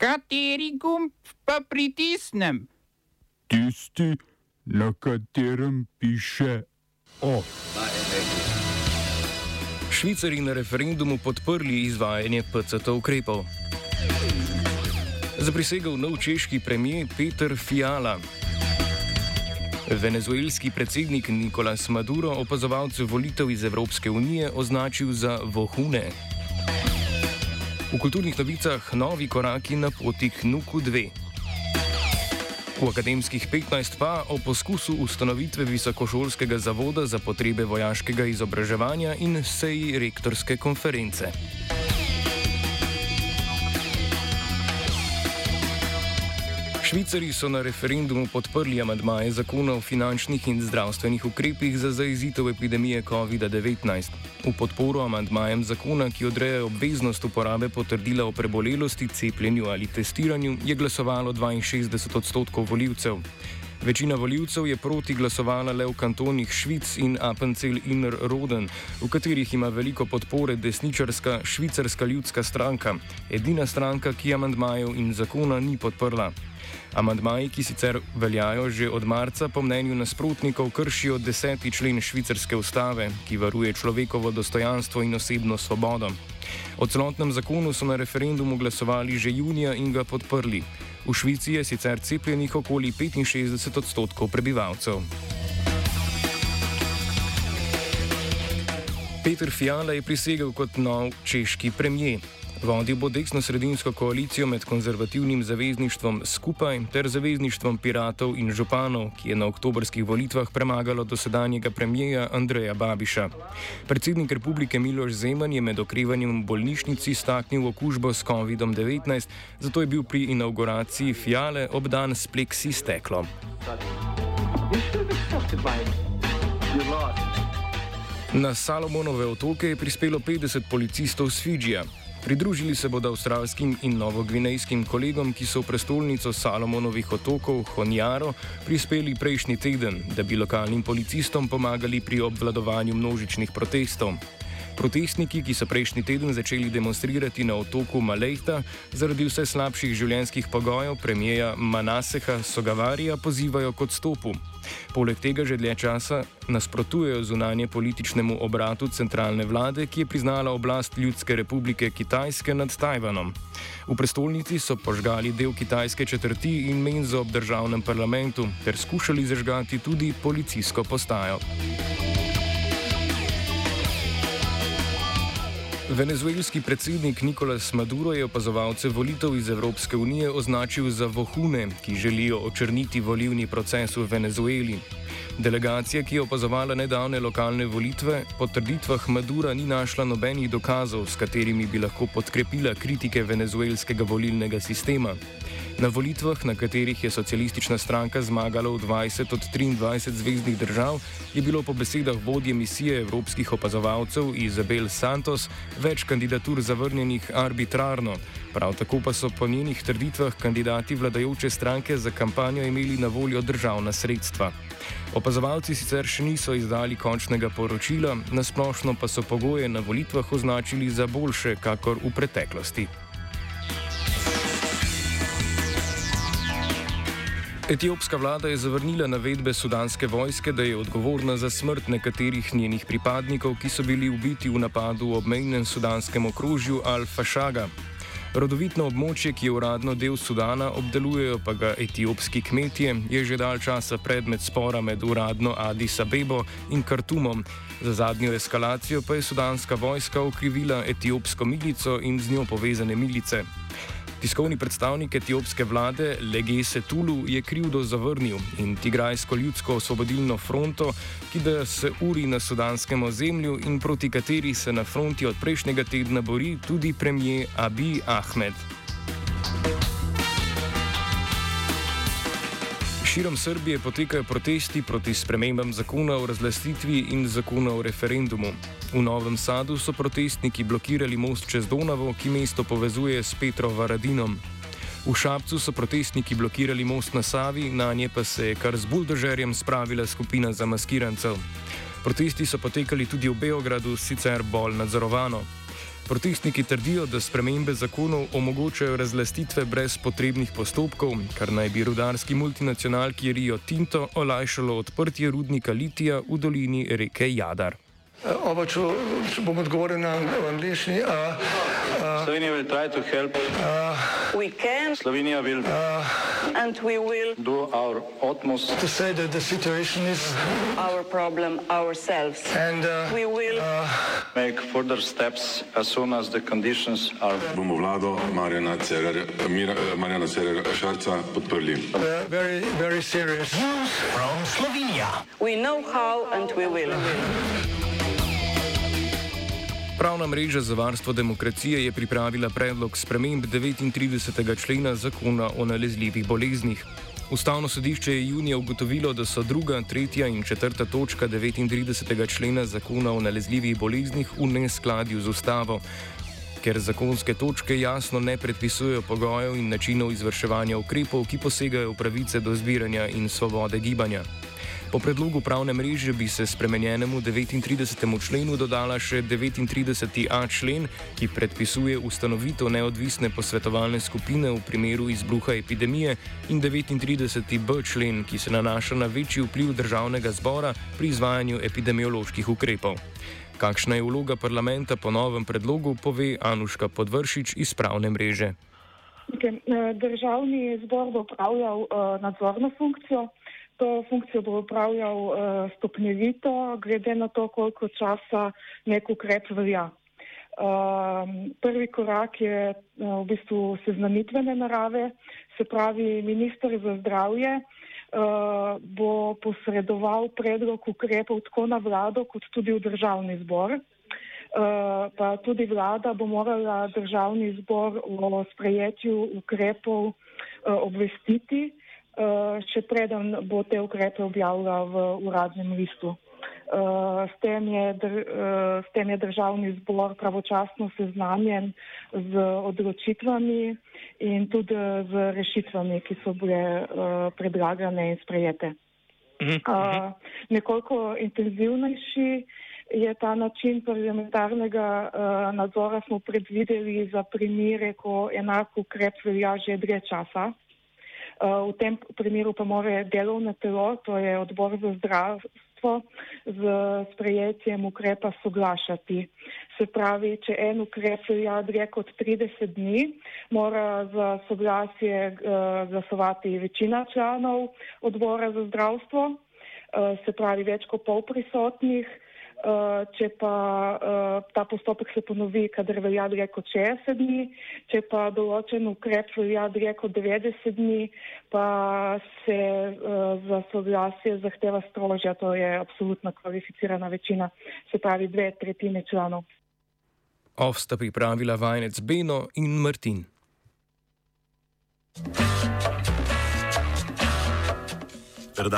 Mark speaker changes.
Speaker 1: Kateri gumb pa pritisnem?
Speaker 2: Tisti, na katerem piše O.
Speaker 3: Švicari na referendumu podprli izvajanje PCT ukrepov. Zaprisegal nov češki premijer Peter Fiala. Venezuelski predsednik Nicolas Maduro opazovalce volitev iz Evropske unije označil za vohune. V kulturnih novicah novi koraki na poti k Nuku 2. V akademskih 15 pa o poskusu ustanovitve visokošolskega zavoda za potrebe vojaškega izobraževanja in seji rektorske konference. Švicari so na referendumu podprli amadmaje zakona o finančnih in zdravstvenih ukrepih za zaizitev epidemije COVID-19. V podporo amadmajem zakona, ki odrejajo obveznost uporabe potrdila o prebolelosti, cepljenju ali testiranju, je glasovalo 62 odstotkov voljivcev. Večina voljivcev je proti glasovala le v kantonih Švic in Appenzell Inner Roden, v katerih ima veliko podpore desničarska švicarska ljudska stranka, edina stranka, ki amandmajev in zakona ni podprla. Amandmaji, ki sicer veljajo že od marca, po mnenju nasprotnikov kršijo deseti člen švicarske ustave, ki varuje človekovo dostojanstvo in osebno svobodo. O celotnem zakonu so na referendumu glasovali že junija in ga podprli. V Švici je sicer cepljenih okoli 65 odstotkov prebivalcev. Peter Fiala je prisegel kot nov češki premijer. Vodil bo desno-sredinsko koalicijo med konzervativnim zavezništvom Skupaj ter zavezništvom piratov in županov, ki je na oktobrskih volitvah premagalo dosedanjega premijeja Andreja Babiša. Predsednik republike Miloš Zeman je med okrevanjem v bolnišnici staknil okužbo s COVID-19, zato je bil pri inauguraciji Fiale obdan s pleksi steklo. Na Salomonove otoke je prispelo 50 policistov z Fidžija. Pridružili se bodo avstralskim in novogvinejskim kolegom, ki so v prestolnico Salomonovih otokov Honjaro prispeli prejšnji teden, da bi lokalnim policistom pomagali pri obvladovanju množičnih protestov. Protestniki, ki so prejšnji teden začeli demonstrirati na otoku Malejta zaradi vse slabših življenjskih pogojev premijeja Manaseha Sogavarija, pozivajo k odstopu. Poleg tega že dlje časa nasprotujejo zunanje političnemu obratu centralne vlade, ki je priznala oblast Ljudske republike Kitajske nad Tajvanom. V prestolnici so požgali del kitajske četrti in menzo ob državnem parlamentu ter skušali zažgati tudi policijsko postajo. Venezuelski predsednik Nicolas Maduro je opazovalce volitev iz Evropske unije označil za vohune, ki želijo očrniti volivni proces v Venezueli. Delegacija, ki je opazovala nedavne lokalne volitve, po trditvah Madura ni našla nobenih dokazov, s katerimi bi lahko podkrepila kritike venezuelskega volilnega sistema. Na volitvah, na katerih je socialistična stranka zmagala v 20 od 23 zvezdnih držav, je bilo po besedah vodje misije evropskih opazovalcev Izabel Santos več kandidatur zavrnjenih arbitrarno. Prav tako pa so po njenih trditvah kandidati vladajoče stranke za kampanjo imeli na voljo državna sredstva. Opazovalci sicer še niso izdali končnega poročila, nasplošno pa so pogoje na volitvah označili za boljše, kakor v preteklosti. Etiopska vlada je zavrnila navedbe sudanske vojske, da je odgovorna za smrt nekaterih njenih pripadnikov, ki so bili ubiti v napadu v obmejnem sudanskem okrožju Al-Fashaga. Rodovitno območje, ki je uradno del Sudana, obdelujejo pa ga etiopski kmetje, je že dal časa predmet spora med uradno Addis Abebo in Kartumom. Za zadnjo eskalacijo pa je sudanska vojska okrivila etiopsko milico in z njo povezane milice. Tiskovni predstavnik etiopske vlade Legese Tulu je krivdo zavrnil in Tigrajsko ljudsko osvobodilno fronto, ki da se uri na sudanskem ozemlju in proti kateri se na fronti od prejšnjega tedna bori tudi premijer Abi Ahmed. Širom Srbije potekajo protesti proti spremembam zakona o razlastitvi in zakona o referendumu. V Novem Sadu so protestniki blokirali most čez Donavo, ki mesto povezuje s Petro Varadinom. V Šapcu so protestniki blokirali most na Savi, na nje pa se je kar z buldožerjem spravila skupina zamaskirancev. Protesti so potekali tudi v Beogradu, sicer bolj nadzorovano. Protestniki trdijo, da spremembe zakonov omogočajo razlastitve brez potrebnih postopkov, kar naj bi rudarski multinacionalki Rio Tinto olajšalo odprtje rudnika litija v dolini reke Jadar.
Speaker 4: Uh, oba, če, če bom odgovoril na angliški. Uh,
Speaker 5: uh, Slovenija bo poskušala pomagati. Slovenija bo
Speaker 6: naredila naš
Speaker 5: utmost,
Speaker 4: da bo rekla, da je situacija
Speaker 6: naš problem, sami.
Speaker 4: In mi bomo
Speaker 5: naredili nadaljnje korake, as soon as the conditions are.
Speaker 7: Bomo vlado Marjana Cererera Šarca podprli.
Speaker 4: Zelo, zelo resno.
Speaker 6: Slovenija. We know how and we will.
Speaker 3: Pravna mreža za varstvo demokracije je pripravila predlog sprememb 39. člena zakona o nalezljivih boleznih. Ustavno sodišče je junija ugotovilo, da so druga, tretja in četrta točka 39. člena zakona o nalezljivih boleznih v neskladju z ustavo, ker zakonske točke jasno ne predpisujejo pogojev in načinov izvrševanja ukrepov, ki posegajo v pravice do zbiranja in svobode gibanja. Po predlogu pravne mreže bi se spremenjenemu 39. členu dodala še 39a člen, ki predpisuje ustanovitev neodvisne posvetovalne skupine v primeru izbruha epidemije, in 39b člen, ki se nanaša na večji vpliv državnega zbora pri izvajanju epidemioloških ukrepov. Kakšna je vloga parlamenta po novem predlogu, pove Anuška Podvršič iz pravne mreže.
Speaker 8: Državni zbor bo upravljal uh, nadzorno funkcijo. To funkcijo bo upravljal uh, stopnjevito, glede na to, koliko časa nek ukrep velja. Uh, prvi korak je uh, v bistvu seznanitvene narave, se pravi, minister za zdravje uh, bo posredoval predlog ukrepov tako na vlado, kot tudi v državni zbor. Uh, pa tudi vlada bo morala državni zbor o sprejetju ukrepov uh, obvestiti. Eh, še preden bo te ukrepe objavila v uradnem listu. Uh, s, tem je, uh, s tem je državni zbor pravočasno seznanjen z odločitvami in tudi z rešitvami, ki so bile predlagane in sprejete. Uh, nekoliko intenzivnejši je ta način parlamentarnega uh, nadzora, smo predvideli za primere, ko enak ukrep velja že dlje časa. Eh, v tem primeru pa mora delovno telo, to je odbor za zdravstvo, z sprejetjem ukrepa soglašati. Se pravi, če en ukrep velja dlje kot 30 dni, mora za soglasje uh, glasovati večina članov odbora za zdravstvo, uh, se pravi več kot pol prisotnih. Uh, če pa uh, ta postopek se ponovi, kadar velja dlje kot 60 dni, če pa določen ukrep velja dlje kot 90 dni, pa se uh, za soglasje zahteva strožja, to je absolutna kvalificirana večina, se pravi dve tretjine članov.
Speaker 3: Ovsta pripravila vajenec Beno in Martin.